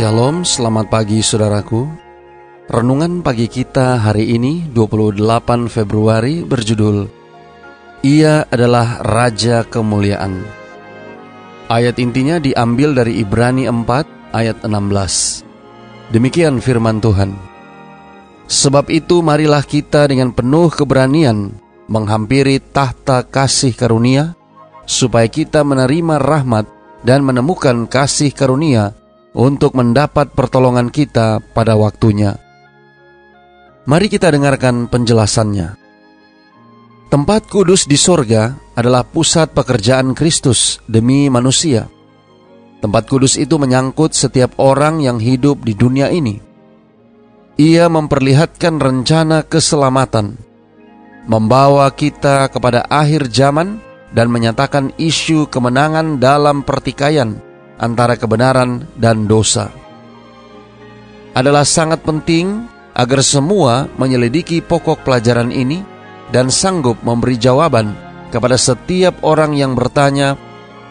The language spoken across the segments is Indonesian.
Shalom, selamat pagi saudaraku. Renungan pagi kita hari ini 28 Februari berjudul Ia adalah Raja Kemuliaan. Ayat intinya diambil dari Ibrani 4 ayat 16. Demikian firman Tuhan. Sebab itu marilah kita dengan penuh keberanian menghampiri tahta kasih karunia supaya kita menerima rahmat dan menemukan kasih karunia untuk mendapat pertolongan kita pada waktunya. Mari kita dengarkan penjelasannya. Tempat kudus di sorga adalah pusat pekerjaan Kristus demi manusia. Tempat kudus itu menyangkut setiap orang yang hidup di dunia ini. Ia memperlihatkan rencana keselamatan, membawa kita kepada akhir zaman dan menyatakan isu kemenangan dalam pertikaian antara kebenaran dan dosa. Adalah sangat penting agar semua menyelidiki pokok pelajaran ini dan sanggup memberi jawaban kepada setiap orang yang bertanya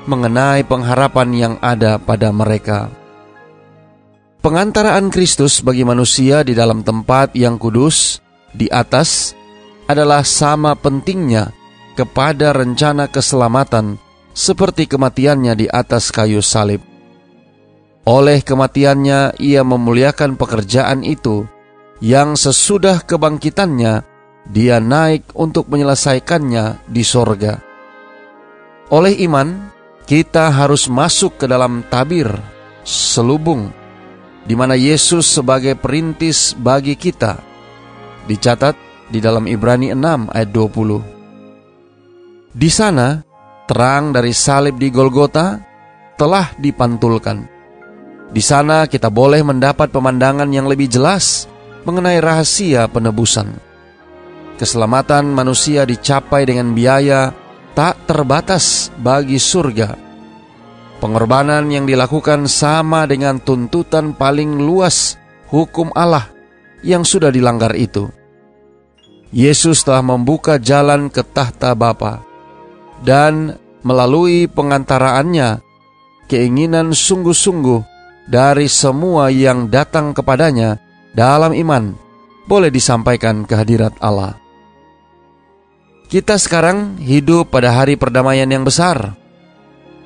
mengenai pengharapan yang ada pada mereka. Pengantaraan Kristus bagi manusia di dalam tempat yang kudus di atas adalah sama pentingnya kepada rencana keselamatan seperti kematiannya di atas kayu salib. Oleh kematiannya, ia memuliakan pekerjaan itu, yang sesudah kebangkitannya, dia naik untuk menyelesaikannya di sorga. Oleh iman, kita harus masuk ke dalam tabir, selubung, di mana Yesus sebagai perintis bagi kita. Dicatat di dalam Ibrani 6 ayat 20. Di sana, terang dari salib di Golgota telah dipantulkan. Di sana kita boleh mendapat pemandangan yang lebih jelas mengenai rahasia penebusan. Keselamatan manusia dicapai dengan biaya tak terbatas bagi surga. Pengorbanan yang dilakukan sama dengan tuntutan paling luas hukum Allah yang sudah dilanggar itu. Yesus telah membuka jalan ke tahta Bapa dan melalui pengantaraannya keinginan sungguh-sungguh dari semua yang datang kepadanya dalam iman boleh disampaikan ke hadirat Allah. Kita sekarang hidup pada hari perdamaian yang besar.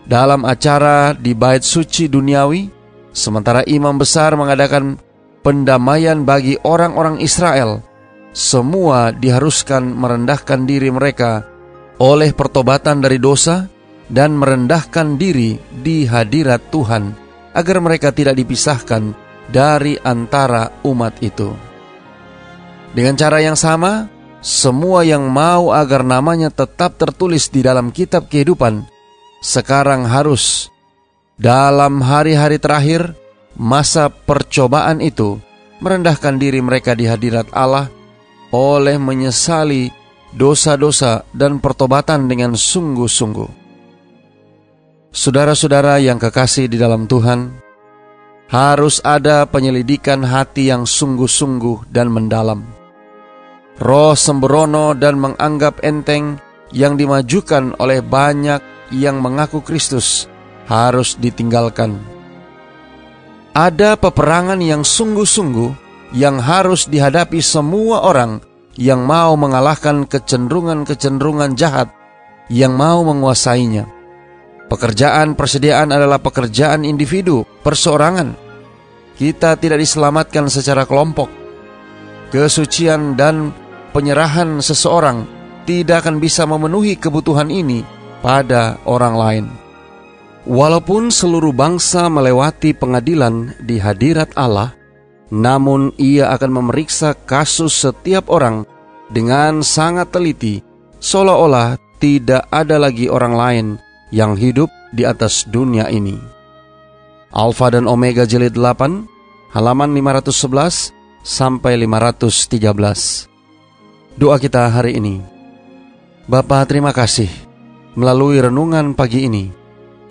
Dalam acara di bait suci duniawi, sementara imam besar mengadakan pendamaian bagi orang-orang Israel, semua diharuskan merendahkan diri mereka oleh pertobatan dari dosa dan merendahkan diri di hadirat Tuhan agar mereka tidak dipisahkan dari antara umat itu. Dengan cara yang sama, semua yang mau agar namanya tetap tertulis di dalam kitab kehidupan sekarang harus dalam hari-hari terakhir masa percobaan itu merendahkan diri mereka di hadirat Allah oleh menyesali dosa-dosa dan pertobatan dengan sungguh-sungguh. Saudara-saudara yang kekasih di dalam Tuhan, harus ada penyelidikan hati yang sungguh-sungguh dan mendalam. Roh sembrono dan menganggap enteng yang dimajukan oleh banyak yang mengaku Kristus harus ditinggalkan. Ada peperangan yang sungguh-sungguh yang harus dihadapi semua orang yang mau mengalahkan kecenderungan-kecenderungan jahat yang mau menguasainya. Pekerjaan persediaan adalah pekerjaan individu, perseorangan. Kita tidak diselamatkan secara kelompok. Kesucian dan penyerahan seseorang tidak akan bisa memenuhi kebutuhan ini pada orang lain. Walaupun seluruh bangsa melewati pengadilan di hadirat Allah, namun ia akan memeriksa kasus setiap orang dengan sangat teliti, seolah-olah tidak ada lagi orang lain yang hidup di atas dunia ini. Alfa dan Omega jilid 8 halaman 511 sampai 513. Doa kita hari ini. Bapa, terima kasih. Melalui renungan pagi ini,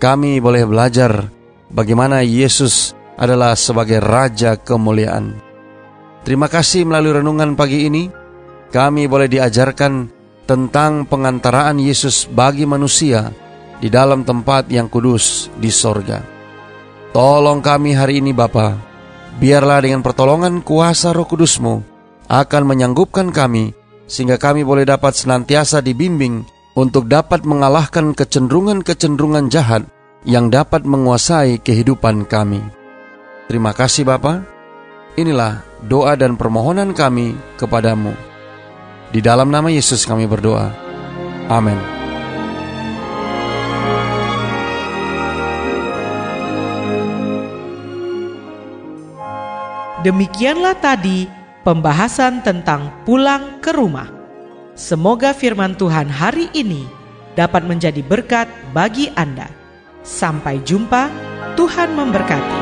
kami boleh belajar bagaimana Yesus adalah sebagai raja kemuliaan. Terima kasih melalui renungan pagi ini, kami boleh diajarkan tentang pengantaraan Yesus bagi manusia di dalam tempat yang kudus di sorga. Tolong kami hari ini Bapa, Biarlah dengan pertolongan kuasa roh kudusmu akan menyanggupkan kami sehingga kami boleh dapat senantiasa dibimbing untuk dapat mengalahkan kecenderungan-kecenderungan jahat yang dapat menguasai kehidupan kami. Terima kasih Bapa. Inilah doa dan permohonan kami kepadamu. Di dalam nama Yesus kami berdoa. Amin. Demikianlah tadi pembahasan tentang pulang ke rumah. Semoga firman Tuhan hari ini dapat menjadi berkat bagi Anda. Sampai jumpa, Tuhan memberkati.